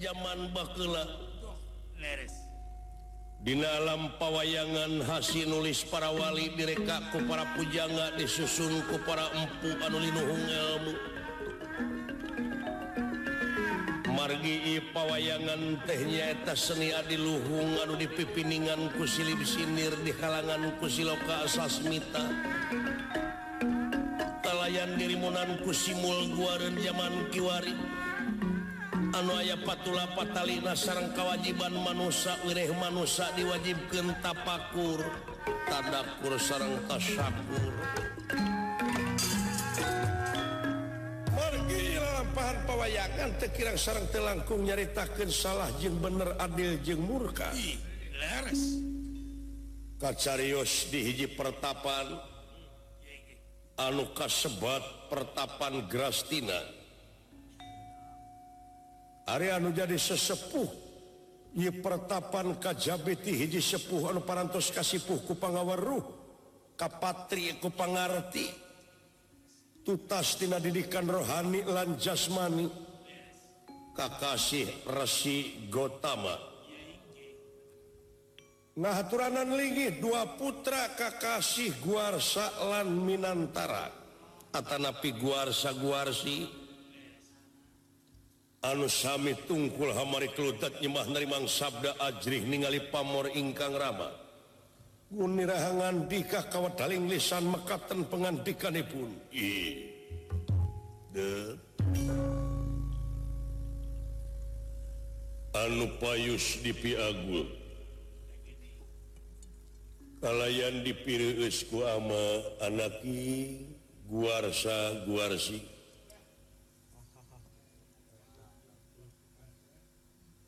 zaman bakla Di dalam pawayangan hasil nulis para wali direkaku para pujangga disusunku para empu anulinuhung elmu margi pawayangan tehnyaeta seni Adiluhung anu dipipiningan kusilib sinir di kalangan kusiloka asasmita kalayan dirimunanku simul guaran zaman Kiwari. anu aya patula patalina sarang kewajiban manusia wirih manusia diwajibkan tapakur tadakur sarang tasakur. Margilampahan pewayangan tekirang sarang telangkung nyaritakan salah jeng bener adil jeng murka. Leres. Kacarios di hiji pertapan anu kasebat pertapan Grastina. Arya jadi sesepuh. Di pertapan kajjabiti hiji sepuh anu parantos kasipuh ku pangawaruh kapatri ku pangarti tutas tina didikan rohani lan jasmani. Kakasih resi gotama. Nah aturanan dua putra kakasih guarsa lan minantara. Atanapi guarsa guarsi anu Sami tungkul hamariklutat nyemah nerimang sabda ajrih ningali pamor ingkang rama. Gunirahangan dikah kawataling lisan mekatan pengantikanipun i de anu payus dipiagul kalayan dipireueus ku ama anaki guarsa guarsi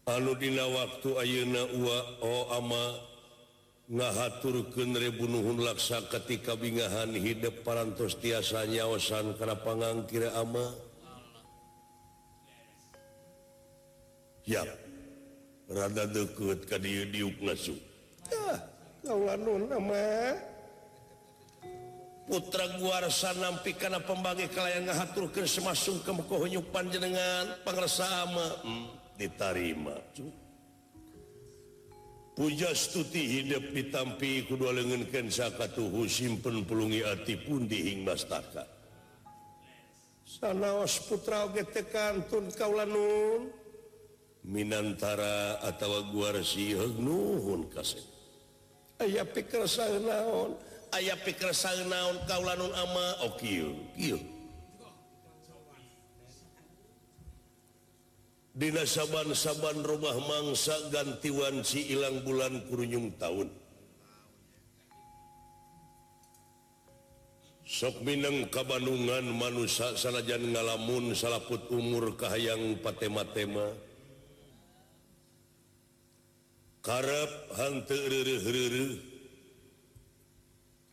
anudina waktu Ayeuna oh ama ngahaturken rebunuhun laksa ketika bingahan hidup parantos tiasa nyawasan karena pangang kira ama? Ya rada deket ka dieu diuk nasu tah ama putra guarsa nampi kana pembagi kalayan ngahaturkeun semasung ka panjenengan pangresa ama hmm. ditarima pujastuti hidup ditampi kedua lengankan sakatuhu simpen pelungi hati pun dihing mastaka sanaos putra getekantun kaulanun minantara atau guarsi hegnuhun kasih. Ayah pikir naon ayah pikir naon kaulanun ama okiyo oh, kiyo Dina saban-saban rumah mangsa gantiwan si ilang bulan kurunjung tahun sok Minang Kabanungan manusia sanajan ngalamun salaput umur Kahayang patema-tema. Karep hantu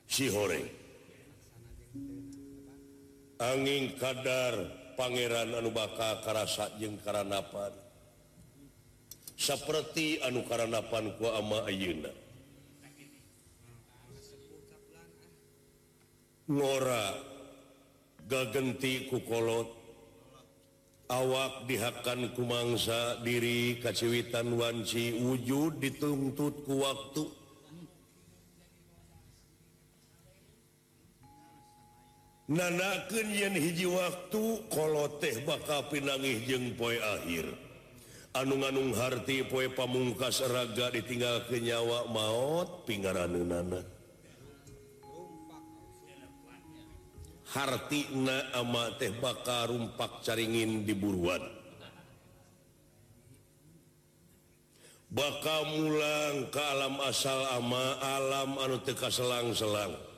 sihoreng angin kadar Pangeran Anubaka Karasa jeung Karanapan. Seperti anu Karanapan ku ama Ayeuna. Nora gagenti kukolot awak dihakan kumangsa diri kaciwitan wanci wujud dituntut ku waktu. nanaken yen hiji waktu kalau teh bakal pinangih jeung poe akhir. Anu-anung harti poe pamungkas raga ditinggal kenyawa maut pinggaranan nana harti na ama teh bakal rumpak caringin di buruan. Bakal mulang ke alam asal ama alam anu teka selang-selang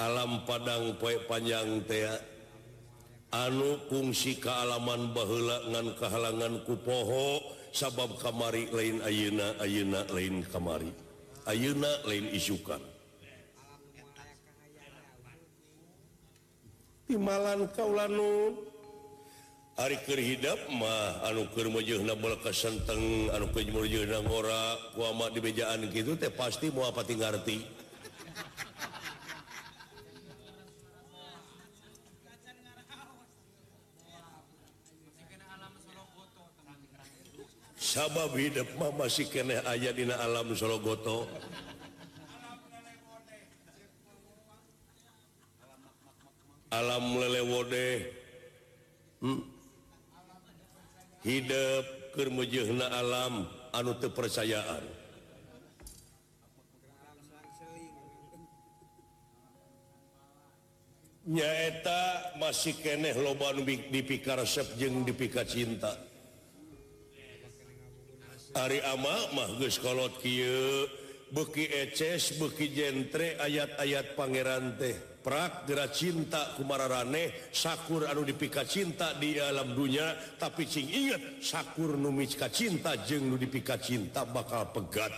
alam Padang poie panjang tea anu fungsi kealaman bahulangan kehalangan kupoho sabab kamari lain ayeuna ayeuna lain kamari. Ayeuna lain isukan. Timalan kaulanu hari kerhidap mah anu keur kermujuna belakasenteng anu keur kermujuna ngora ku di bejaan gitu teh pasti mau apa ngarti. sabab hidupmah masih kene aya dina alam Sorogoto. Alam lelewode. Hmm? hidup kermujehna alam anu kepercayaan nyaeta masih keeh loban dipikar sep jeng dipika cinta. Ari ama mahkolot beki eces beki jentre ayat-ayat Pangeran teh. Prak gera cinta kumararane, Sakur anu dipika cinta di alam dunya. Tapi sing ingat Sakur numika cinta jeng nu dipika cinta bakal pegat.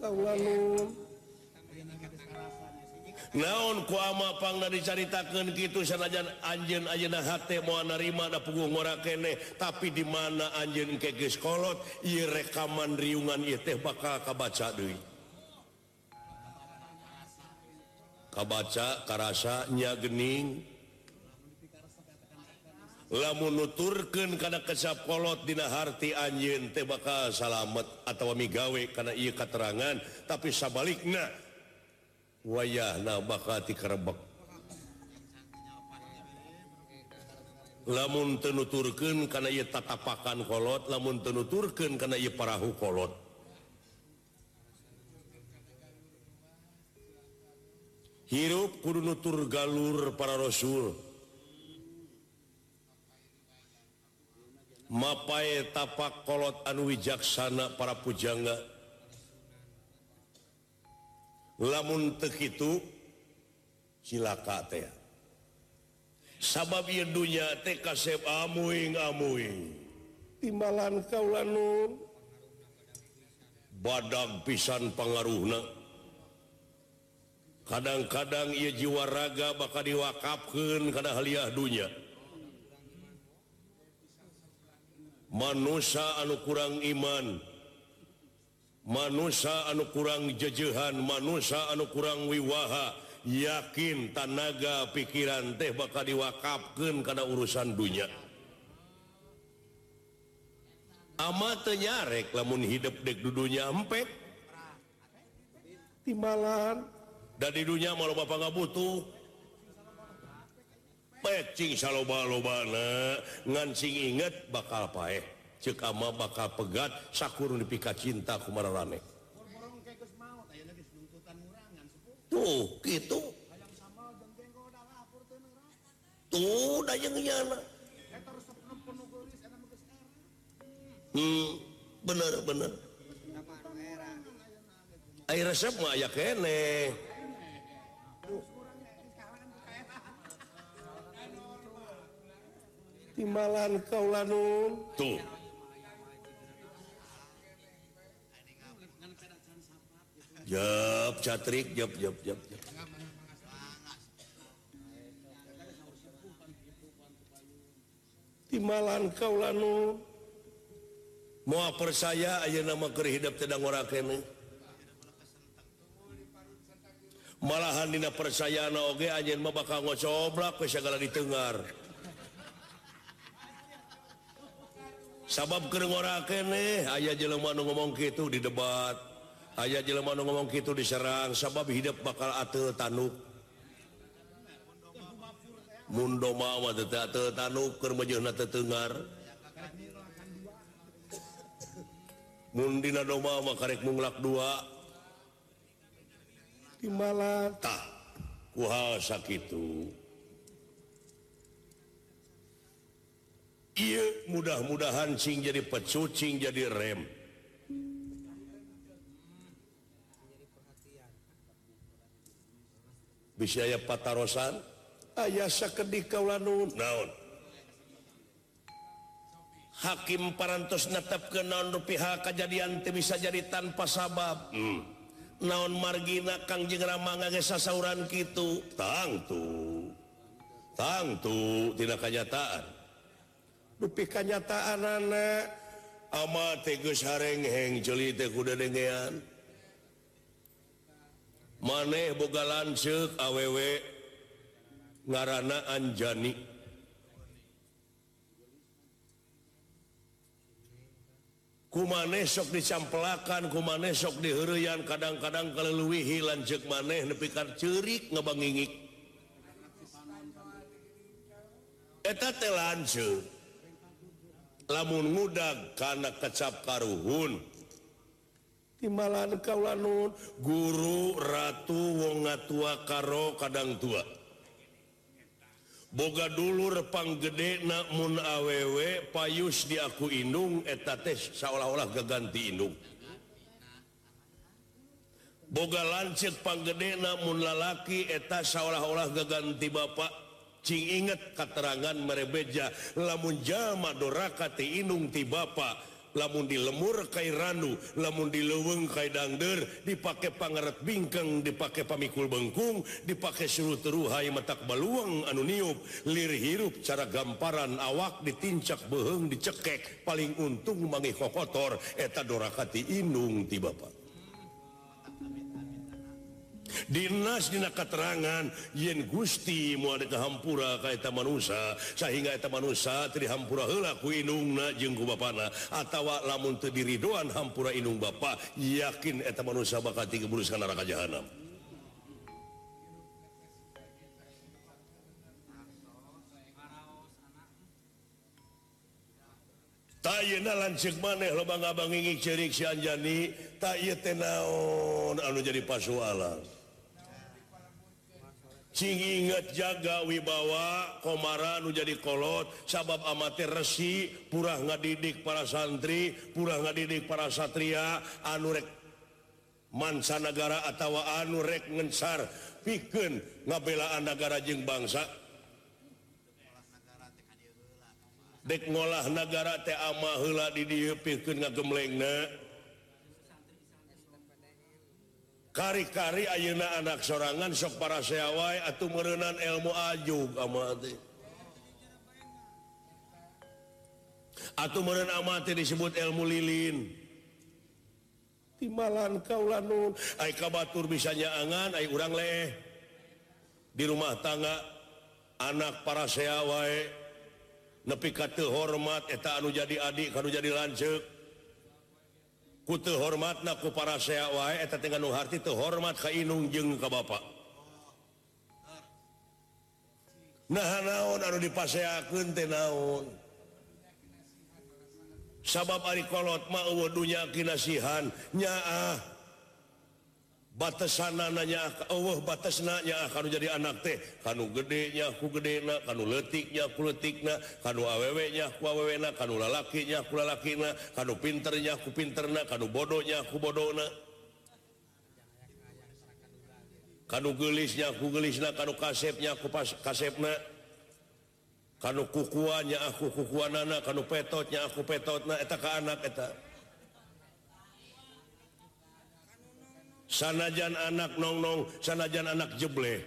Lalu naon kuamapang dicaritakan gitu sanajan Anjen Ajenahati mau narima ada punggung ora kene tapi di mana Anjen kegeskolot I rekaman riungan teh bakal kabaca deui. Kabaca karasanya gening. Nuturkeun karena kecap kolot dihati anjeun teh bakal salamet atau migawe karena ia keterangan tapi sabaliknya wayah na bakati karebek lamun tenuturken karena ia tatapakan kolot lamun tenuturken karena ia parahu kolot. Hirup kudu nutur galur para rasul. Mapai tapak kolot anu wijaksana para pujangga. lamun itu silaka sabab dunya timbalan kau badag pisan pengaruhna. Kadang-kadang ia jiwa raga bakal diwakapkan karena haliah dunya. Manusia anu kurang iman. manusia anu kurang jejehan manusia anu kurang wiwaha yakin tanaga pikiran teh bakal diwakapkan karena urusan dunya. Amatenyarek lamun hidup dek dudunya empet timbalan. Dan di dunia malu bapak nggak butuh pecing saloba-lobana ngancing inget bakal paeh. cekama bakal pegat sakur dipika cinta kumarane tuh gitu. Tuh dayang nyana hmm bener bener. Air resep mah aya kene. Timbalan kaulanun tuh. Jep catrik jep jep jep jep. Timalan kau lanu mau percaya aja nama kerihidap tidak ngorak kene. Malahan dina percayaan oge aja mah bakal ngocoblak ke segala ditengar. Sabab keur ngora kene aya jelema nu ngomong gitu di debat. aya jelemah ngomong gitu diserang sabab hidup bakal atel tanuk. Mundo mawa tanuk kermajuna tetengar Mundina doma mah karek munglak dua. Di malata kuhal sakitu Iya mudah-mudahan sing jadi pecucing jadi rem. bisaaya patarosan? Ayah sakedi kaulanun naon? Hakim parantos netap ke naon pihak kejadian teu bisa jadi tanpa sabab. Hmm. naon margina Kang Rama ngagesa sauran kitu? Tangtu tangtu tidak kenyataan. Dupi kenyataan anak ama tegus harengheng jeli teh kuda dengean. maneh boga lanceuk aww ngarana Anjani. Kumanesok sok dicampelakan kumanesok sok dihurian kadang-kadang keleluwihi lanceuk maneh nepikan cerik ngebangingik. Eta teh lanceuk lamun ngudag kana kecap karuhun. malan kaulanun guru Ratu wonga tua karo kadang tua. Boga dulu repang gede namun awewe payus diaku inung etates seolah-olah gaganti inung boga lancet panggede namun lalaki eta seolah-olah gaganti Bapak. Cing inget katerangan merebeja lamun jama dorakati inung ti Bapak. lamun di lemur Kairanu lamun di leweng Kadangder dipakai pangeret bingkeng dipakai pamikul Bengkung dipakai suruh teruhai metak baluang anuniup lir hirup cara gamparan awak ditincak beheng dicekek paling untung mangi kokotor eta dorakati inung ti Bapak. Dinas Dina keterangan yen Gusti mua ada kehampura kaita manusia sehingga eta manusia trihampura hela kuinungna jengku bana atawa lamun terdiri doan hampura inung Bapak yakin eta manusia bakal tiga neraka jahanam. Lancik maneh lobang-abang ingin cerik sianjani tak naon anu jadi pasualan. inget jaga wibawa komaran jadi kolot sabab amatir resi purah ngadidik para santri purah ngadidik para Satria anurek mancanagara atau anurek ngensar piken ngabelaan negara jeng bangsa. Dek ngolah negara T amahla did piken ngagemleng kari-kari Ayeuna anak sorangan sok para seawai atau merenan ilmu Aju amati atau meren amati disebut ilmu lilin. Timalan kaulanun ay kabatur bisa nyaangan ay urang leh. Di rumah tangga anak para seawai nepi kata hormat eta anu jadi adik anu jadi lancek. kute hormat naku para saya itu hormat Kainung jeng ke Bapak nah naon anu dipaseakeun teh naon? Sabab ari kolot mah eueuh dunya kinasihan. Nyaah. batasan nanya Allah batas nanya kalau jadi anak teh kan gedenya aku gede kan letiknya akutikna kan awewnya akuwena kalau lalakinya aku kan pinternya aku pinterna kan bodohnya aku bodona kan gelisnya aku gelisna kan kasepnya aku pas kasepna kan kukuannya aku kukuanana kan petotnya aku petotna eta ke anak eta. sanajan anak nongnong sanajan anak jeble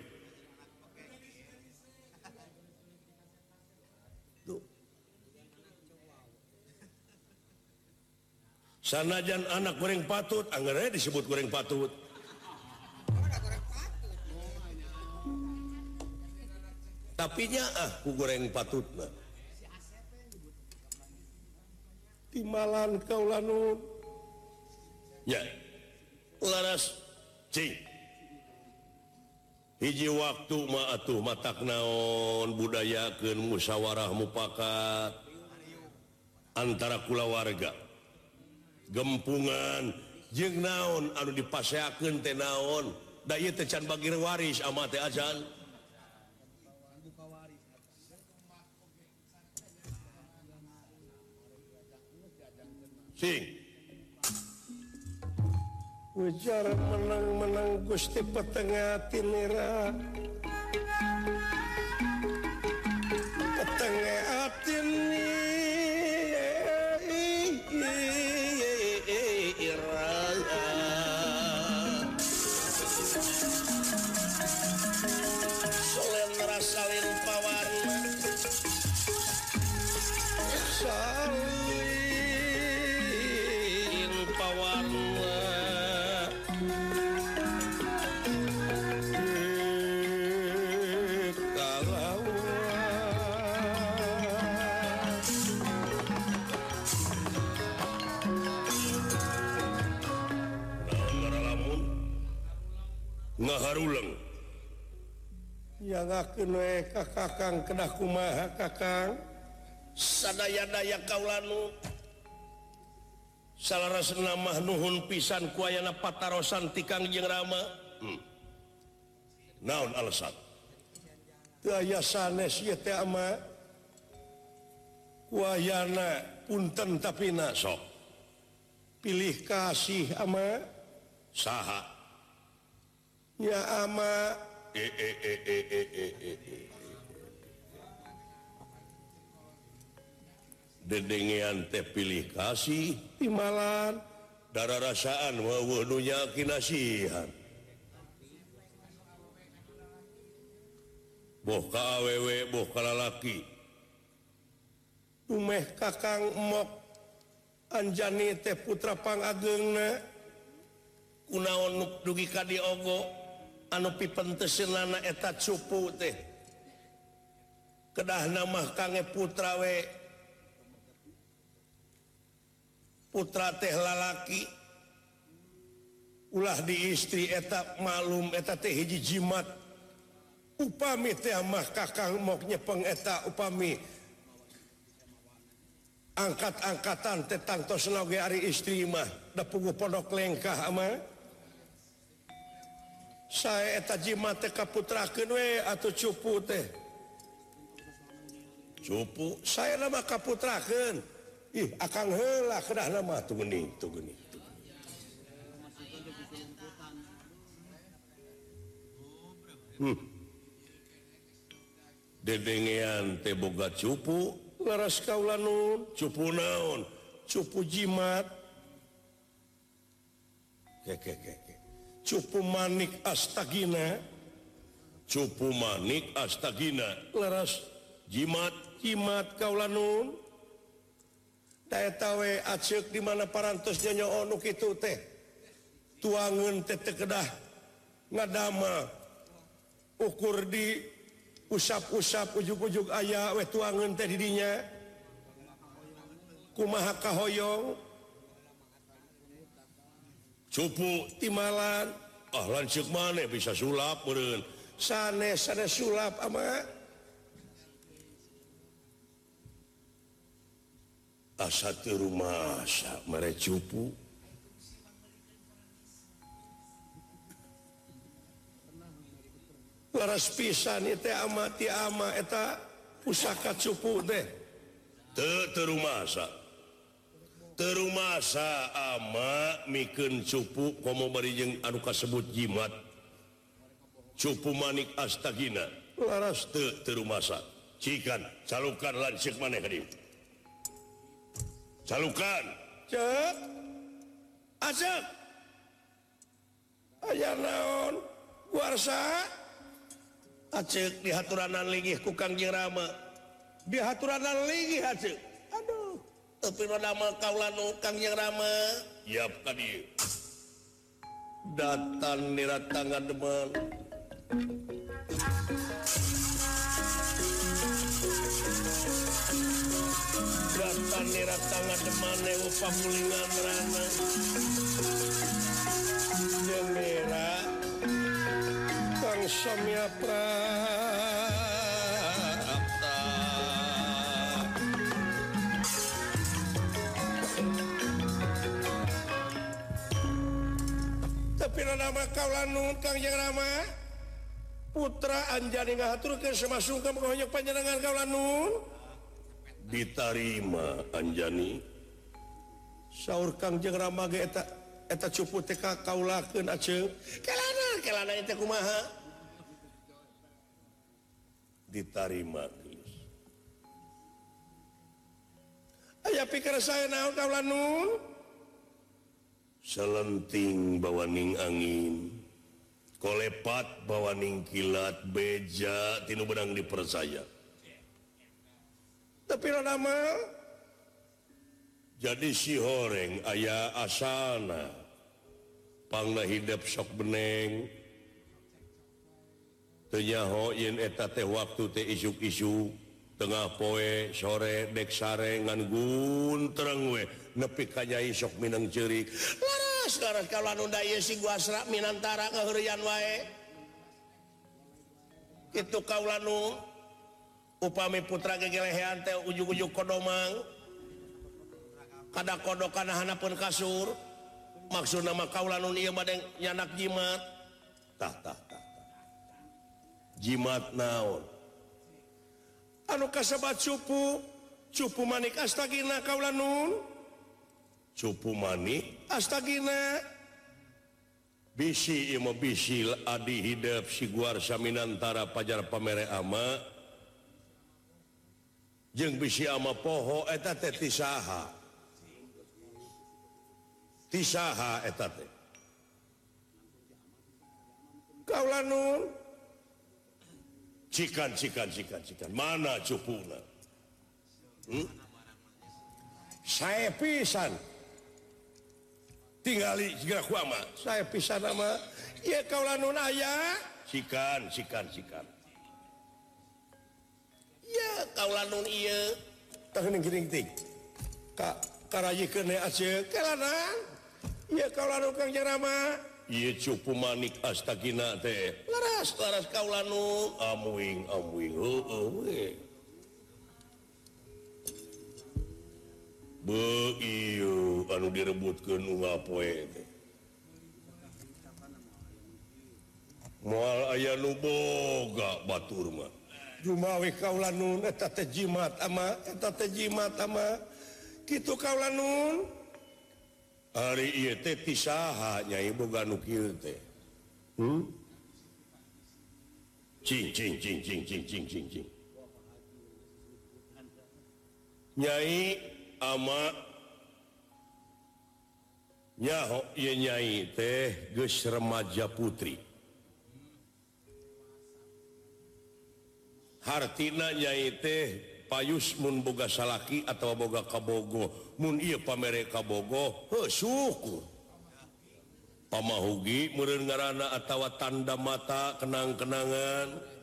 sanajan anak goreng patut anggarnya disebut goreng patut tapinya ah ku goreng patut nah. timalan kaulanun ya yeah. Ularas hiji waktu mauh mata naon budaya ke musyawarah mufakat antara kula warga. Gempungan jeng naon anu dipaseaken ten naon? Day tecan bagi waris amate ajan sing. ujar menang-menang Gusti petengah tinira. kakang kedah kumaha kakang? Sadaya-daya kaulanu salah nama Nuhun pisan kuayana patarosan tikang jeng Rama. Hmm. naon alasan? Daya sanes ye teh ama. Kuayana punten tapi nasok pilih kasih ama. Saha. Ya ama Eh, eh, eh, dedengean teh pilih kasih timalan. Darah rasaan wawudunya kinasihan boh ka awewe boh kalalaki tumeh kakang mok. Anjani teh putra pangagengna kunaon nuk dugi ka diogo. anu pipentesenana eta cupu teh. Kedah nama kangge putrawe putra teh lalaki. Ulah di istri eta malum eta teh hiji jimat. Upami teh mah kakang mok nyepeng eta upami. Angkat-angkatan tetangtos nage ari istri mah. Da pugu pondok lengkah amah saya teh Kaputraken we atau cupu teh cupu? Saya lama kaputrakeun ih akan hela kedah lama tuh geni tuh geni hmm. Dedengean teh boga cupu? Laras kaula nun. Cupu naon? Cupu jimat. Kekekek cupu manik astagina. Cupu manik astagina. Leras jimat jimat kaulanun daya tawe acek di mana parantosnya onuk itu teh. Tuangan tete kedah ngadama ukur di usap-usap ujug-ujug ayah we tuangan teh didinya. Kumaha kahoyong? cupu timalan oh ah, lanjut mana bisa sulap meren sanes sanes sulap ama. Ah, Asatu rumah sak mere cupu. Laras pisan itu ama ti ama eta pusaka cupu deh te rumah sak terumasa ama miken cupu komo barijeng anu kasebut jimat. Cupu manik astagina. Laras te terumasa. Cikan calukan lancik maneh hadi calukan. Cek. Asap ajar naon? Warsa? Acek dihaturanan ligih ku kangjeng rama dihaturanan ligih acek. tapi rodama kaulah nukang yang rama Yap tadi Datan nira tangan demen Datan nira tangan demen Ewa pamulingan rana Yang nira Kang Samya Prah pinama kalan nuntang yang Rama. Putra Anjani ngahaturkeun ke sema sungkem banyak penyerangan ditarima Anjani. Sauur Kang jeng Rama geta eta cupu TK kaulaken acemaha ditarima aya pikir saya na kalan selenting bawaning angin. Kolepat bawaning kilat. Beja tinu benang dipercaya tapi nama jadi si horeng ayah asana. Pangna hidup sok beneng. Tenyaho yen eta teh waktu teh isuk-isuk. Tengah poe sore dek sare ngan guntereng weh nepi kanyai sok Minang cirik laras kalau undaya si guasra Minantara ngehurian wae. Itu kaulanu upami putra gegelehean teh ujuk-ujuk kodomang. Kada kodokan hana pun kasur. Maksud nama kaulanun iya badeng nyanak jimat. Tah tah tah jimat naon? Anu kasabat cupu. Cupu manik astagina kaulanun cupu manik astagina. Bisi Ima bisil Adi Hidap siguar Saminantara Pajar pamere ama. Jeung bisi ama poho etate tisaha. Tisaha etate teh. Kaulanun cikan cikan cikan cikan. Mana cupuna? Hmm? saya pisan. tinggal jugama saya pisah nama ya kaulah nun aya sikan sikan sikan. Ya kaulah nun iya. Tahunin giring ting kak karaji kene aja. Kelanan ya kaulah nun kang jarama. Iya cupu manik astagina teh. Laras laras kaulah nun. Amuing amuing. Oh, oh, be anu direbut ke mual aya nu boga nuboga Baturma Jumawi kaula nun eta teh jimat ama eta teh jimat ama. Kitu kaula nun? Ari ieu teh pisaha nyai boga nu kieu teh. Hmm? cing cing cing cing cing cing cing. Nyai amanyahonya teh geus remaja putri. Hartina nyai teh payus mun boga salaki atau boga Kabogo. Mun ieu pamer Kabogo syukur. Pamahugi meureun ngaranna atawa tanda mata kenang-kenangan.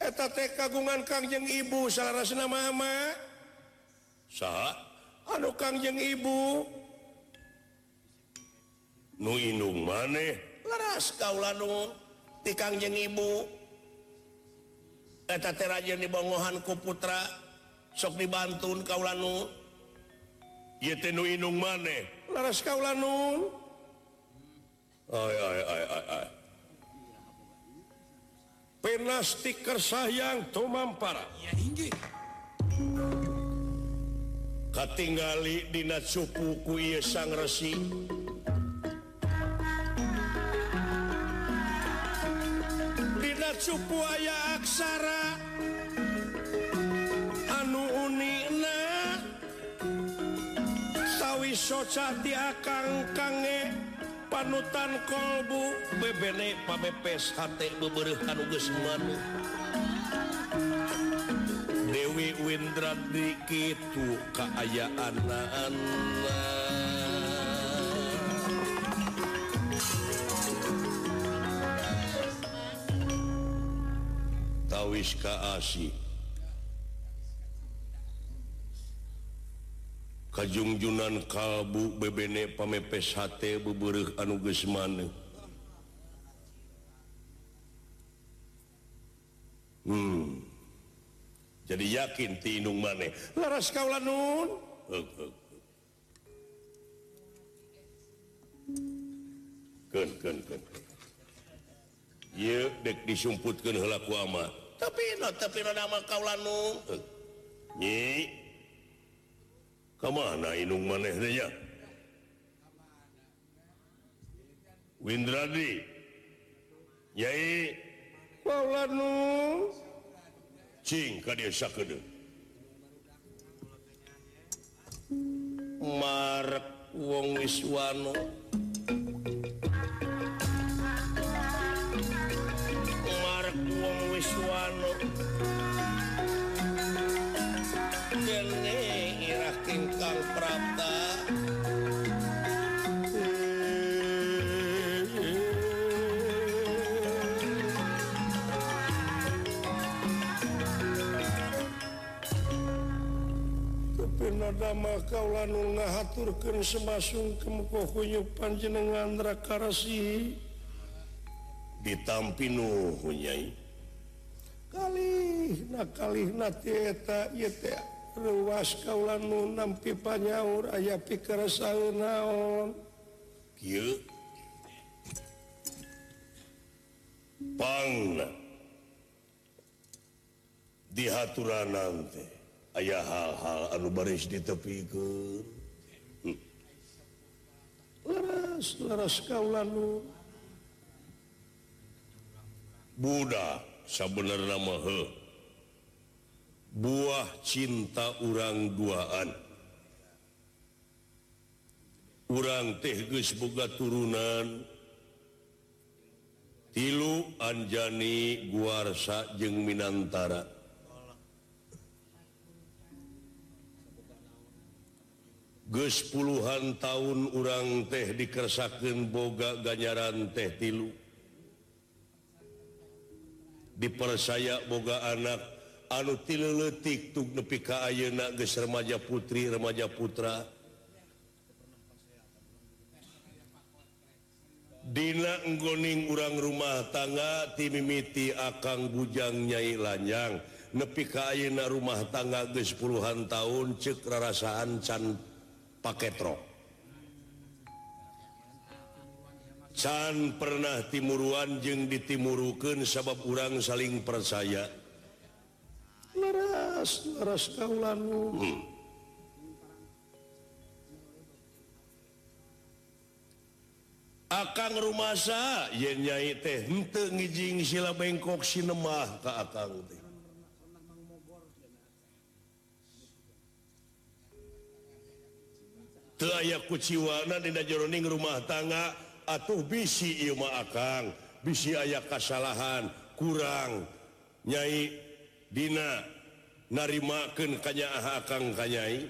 eta teh kagungan Kangjeng ibu salahrasna mama. Saha? Anu Kangjeng ibu. Nu indung maneh? Laras kaula nu ti Kangjeng ibu. Eta teh rajin dibongohan ku putra sok dibantun kaula nu. Ieu teh nu indung maneh? Laras kaula nu. Ay ay ay ay ay pena stiker sayang Tomampara ketinggali Dina supuku ieu sang resi. Dina cupu aya aksara. Anu unina sawwi socati akang kangen. panutan kolbu bebene pamepes bebehan Dewi Windra dikitu keayaan tawis Kaasi kajungjunan kalbu bebene pamepes hate beburuh anu geus maneh hmm. Jadi yakin tinung maneh laras kaula nun. Keun keun keun ieu dek disumputkeun heula ku ama. Tapi no tapi no nama kaula nun. Nyi. kemanung manehnya Windradi. Yai Mark wong Wiswano Mark wong Wiswano mah kaulan ngahaturkan semasung kemukohuyu panjenengan rakarasi ditampinhunyai kali na kali nata ruas kaulan nampi panyaur aya pikir naon? Pang dihaturan nanti ayaah hal-hal anu baris di tepi ke Buddha sabener nama buah cinta urang duaan. Kurang tehgus boga turunan. Tilu Anjani guarsa jeung Minantara. Gus puluhan tahun urang teh dikersakan boga ganyaran teh tilu. Dipersaya boga anak anu tiletik tuk nepi ka ayeuna geus remaja putri remaja putra. Dina nggoning urang rumah tangga timimiti akang bujang nyai lanjang. Nepi ka ayeuna rumah tangga geus puluhan tahun cek rarasaan can pakai truk. Can pernah timuruan jeung ditimurukan sabab urang saling percaya? Leras, leras kaulanmu hmm. Akang rumasa yen nyai teh henteu ngijing sila bengkok sinemah ka akang teh. aya kuciwana Di jeroning rumah tangga atau bisi Ima Akang. Bisi aya kesalahan kurang. Nyai Dina narimaken kanya Akang kanyai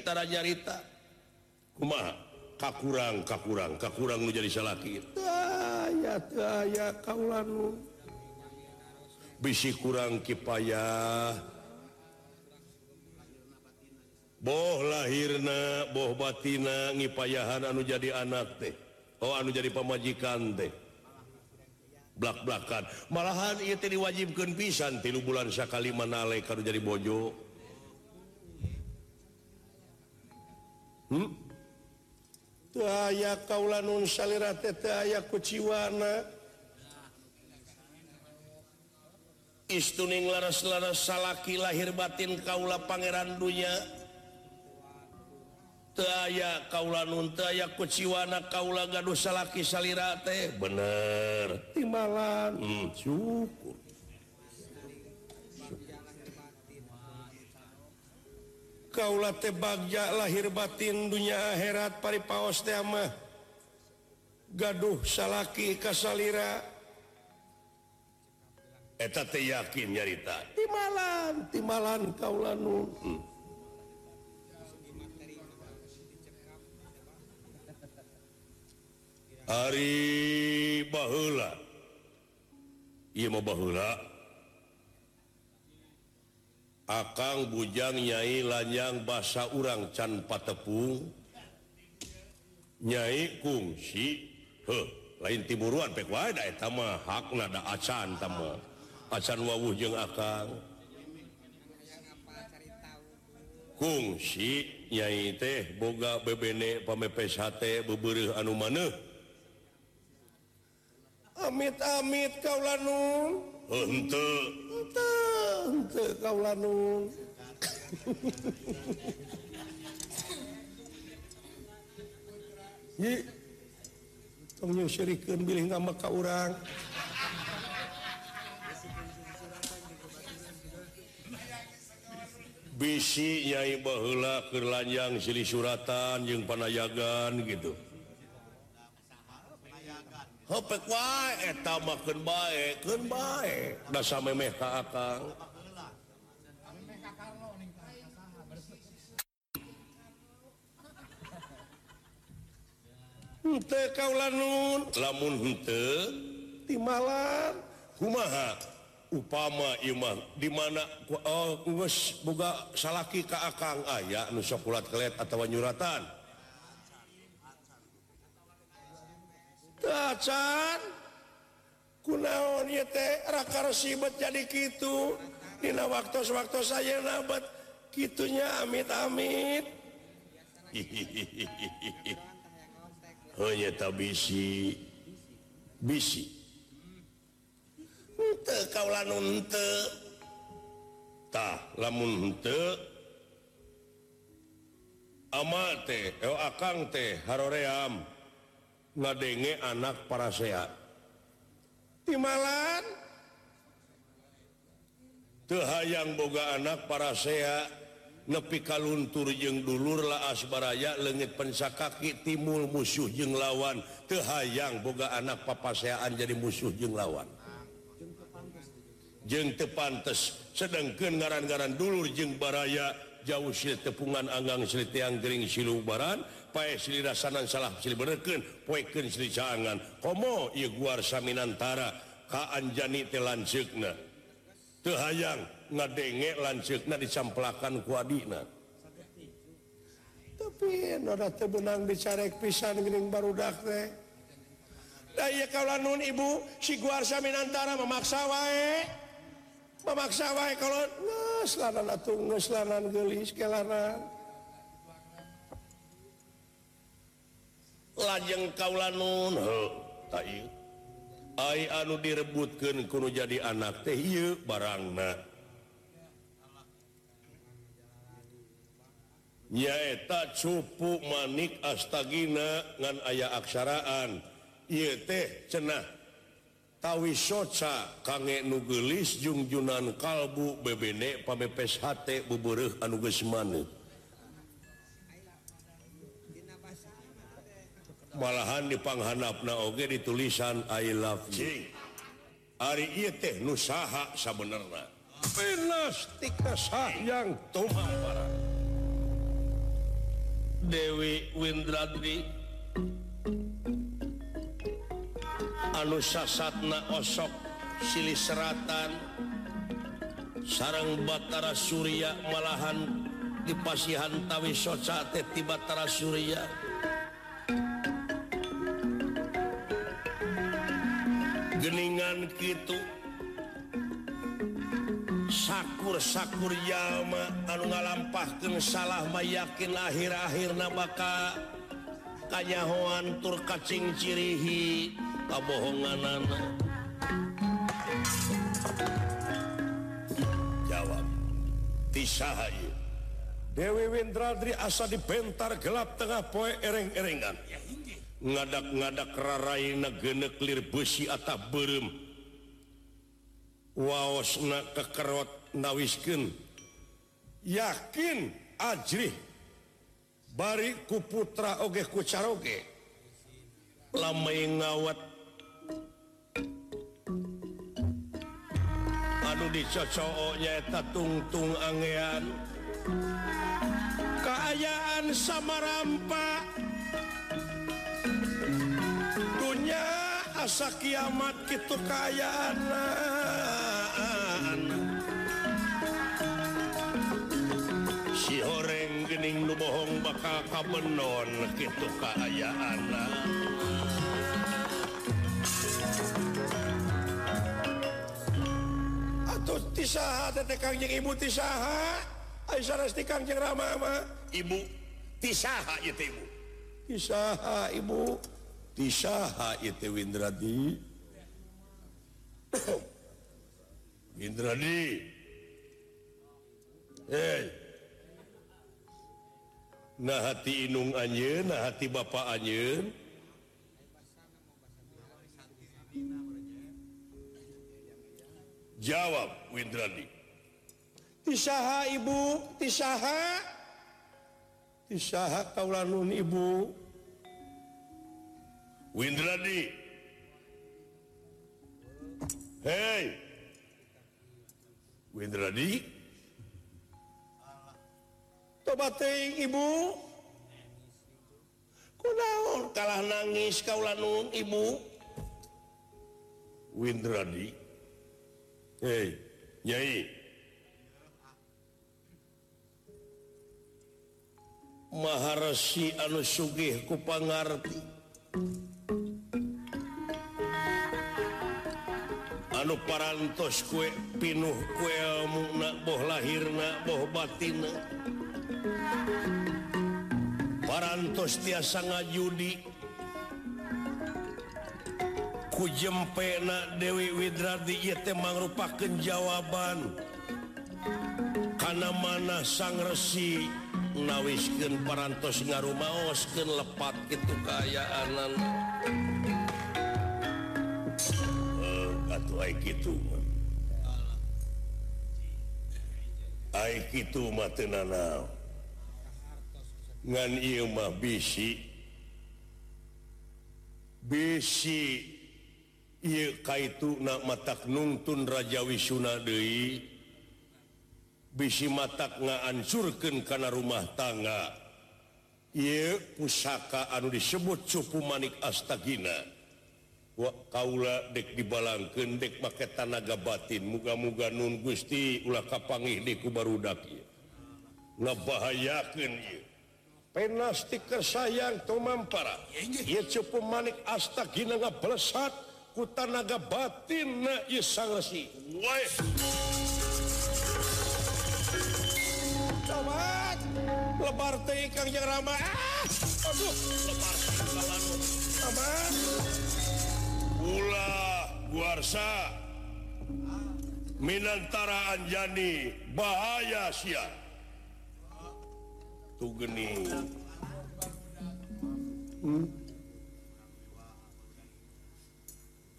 tara nyarita rumah Kakurang Kakurang Kakurang menjadi salahki bisi kurang kipayah. boh lahirna boh batina ngipayahan anu jadi anak teh. Oh anu jadi pemajikan teh. Blak-blakan. Malahan itu diwajibkan pisan tilu bulan sakali manalek kalau jadi bojo. Hmm? aya kaula nun salira tete aya kuciwana. Istuning laras-laras salaki lahir batin kaula pangeran dunya. aya kaula nuntaya kuciwana kaula gaduh salaki salira teh. Bener. Timbalan hmm, syukur. Kaula teh bagja lahir batin dunia akhirat pari paos teh mah gaduh salaki kasalira eta teh yakin nyarita. Timbalan timbalan kaula nun. Hmm. Ari bahula Iya mau bahula Akang bujang nyai lanyang bahasa urang can patepung Nyai kungsi Heh, lain tiburuan pek wae da eta mah hakna da acan tamo. Acan wawuh jeung akang. Kungsi nyai teh boga bebene pamepes hate bebereuh anu maneh. amit-amit kau lanung untuk untuk kau lanung Yi tong nyusirikeun bilih nama ka urang. Bisi nyai baheula keur lanjang silih suratan jeung panayagan gitu. hopek wae eta makeun bae keun bae da samemeh ka. Akang henteu kaula nun lamun henteu di malam kumaha upama imah di mana oh geus boga salaki ka akang aya nu sakulat kelet atawa nyuratan kunaon jadi gitu Dina waktu-waktu saya nabat gitunya amit-amit. Oh, Hanya bisi. Bisi. Kau lamun ama teh eh, akan teh haroream. ngadenge anak para sehat timalan Tehayang boga anak para sehat nepi kaluntur jeung dulurlah asbaraya legit pensa kaki timul musuh jeung lawan. Tehayang boga anak papaseaan jadi musuh jeung lawan. Jeng tepantes sedangkan ngaran-garan dulur jeung baraya jauh si tepungan Anggang Sritiang Gering Silubaran pae silirasanan salah silberken poiken silicangan komo iguar ka anjani teh lanceukna. Teu hayang ngadenge lanceukna dicamplakan ku adina. Tapi benang teu beunang dicarek pisan gering barudak teh. Da ieu ibu si guarsa minantara memaksa wae. Memaksa wae kalau ngeus lanan atuh ngeus lanan geulis kelanan lajeng kaula nun Ay anu direbutkan kuno jadi anak teh barang nyaeta cupu manik astagina ngan ayah aksaraan. Ye teh cenah tawi soca kange nugelis jungjunan kalbu bebenek pamepes hate buburuh anuges manuk malahan dipanghanapna oge di tulisan I love you. Ari ieu teh nu saha sabenerna Penas tika sayang tumang barang Dewi Windradri anu sasatna osok silih seratan sarang Batara Surya malahan dipasihan tawi socate ti Batara Surya. geningan gitu sakur-sakur Yama anu ngalampahkan salah may yakin akhir-akhir na maka kanyahoan tur kacing cirihi kabohongan anak jawab tisaha Dewi Windradri asa dibentar gelap tengah poe ereng-erengan. ngadak-ngadak raraina geneklir besi atap berem waosna kekerot nawisken yakin ajrih. Bari ku putra oge ku caroge lamai ngawat. Anu dicocoknya nyaeta tungtung angean. Keayaan sama rampak asa kiamat gitu kayaan si goreng gening nubohong bakal kabenon gitu keayaan atau tisaha tete kangjeng ibu tisaha Aisyah resti kangjeng ramama ibu tisaha itu ibu. Tisaha ibu. tisaha itu Windradi. Windradi. Hey. nah hati inung anjeun nah hati bapak anjeun jawab Windradi. Tisaha ibu. Tisaha tisaha kaulanun ibu. Windradi. Hei Windradi. Tobat ibu. Kunaon kalah nangis kaulah nun ibu? Windradi. Hei Nyai. Maharasi anu sugih ku pangarti. anu parantos kue pinuh kue muna boh lahirna boh batina parantos tiasa ngajudi ku jempena Dewi Widradi ieu teh mangrupakeun jawaban. Kana mana sang resi nawisken parantos ngarumaoskeun lepat kitu kaayaanan gitu nuntun Raja Wisuna Dewi bisi mata ngaancurkan karena rumah tangga. I pusaka anu disebut cupu manik astagina. Kaula dek dibalang dek pakai tanaga batin. Muga-muga nun Gusti ulah kapangi deku barudaki ngebahayakan penastik sayang Tomampara ia cukup manik astagina nggak pelesat ku tanaga batin na iya sangresi Tamat lebar teh kang yang ramah ah! Aduh. Lebar tamat Guarsa Minantara Anjani bahaya Sia. Tugeni geni. Hmm?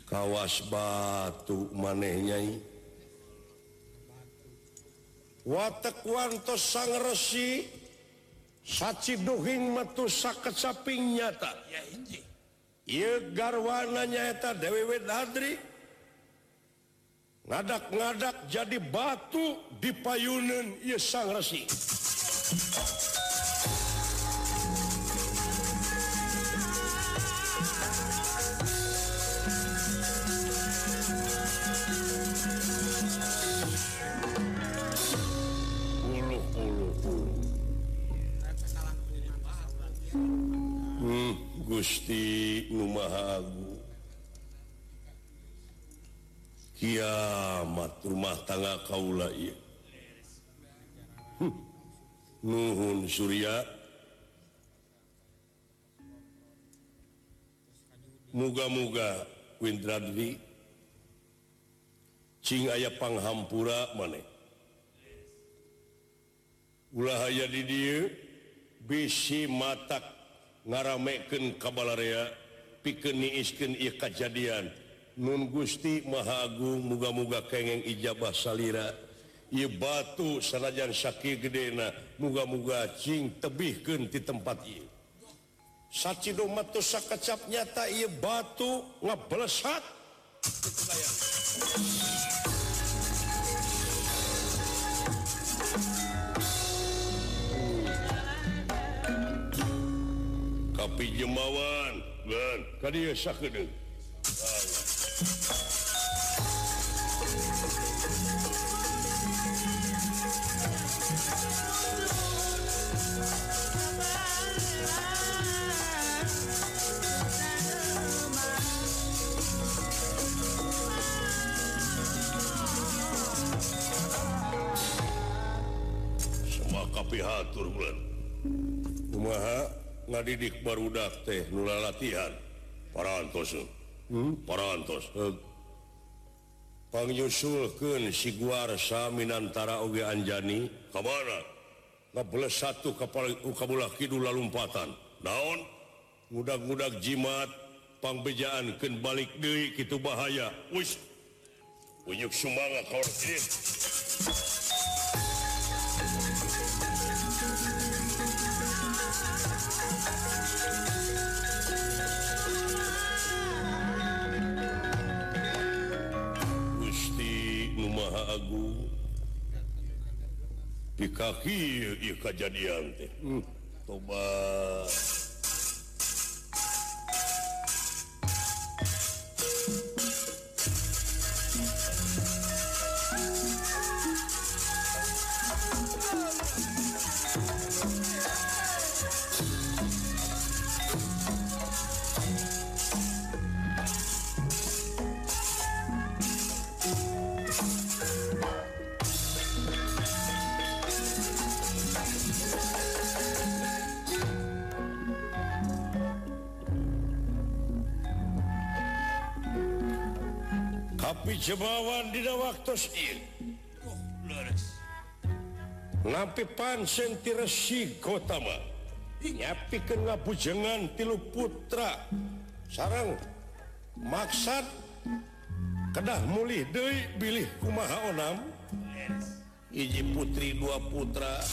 Kawas batu manehnyai watekwantos sang resi saci duhing metu sakit saping nyata. Ya, inji. Garwananyaeta Dewi Hadri ngadak-ngadak jadi batu di payunan sang resi. Gusti Numahagu kiamat rumah tangga Kaula hm. Nuhun Surya. Muga-muga Windradri Cing aya panghampura maneh ulah aya di dieu bisi matak ngarameken kabalarea pikeniiskin kejadian Nun Gusti Mahagung muga-muga kengeng ijabah salira. I batu sanajan Shaki gedena muga-mugacing tebihken di tempat I Sacido matusa kecap nyata ia batu ngebelesat Kapi Jemawan semua kapihatur bulan. Umaha ngadidik barudak teh nula latihan parantos eh. hmm? parantos eh. pangyusulkeun si Guarsa minantara oge Anjani ka mana? Ngabeles satu kapal kabulah kidul lalumpatan. Naon? Mudah-mudah jimat pangbejaan keun balik deui kitu bahaya. Wis unyuk sumangat kaur Agung di kaki kejadian hmm. toba jebawan di waktu lampi pansen tiresi Gotama nyapi ke ngapujengan tilu putra. Sarang maksad kedah mulih Dewi bilih kumaha onam? Iji putri dua putra.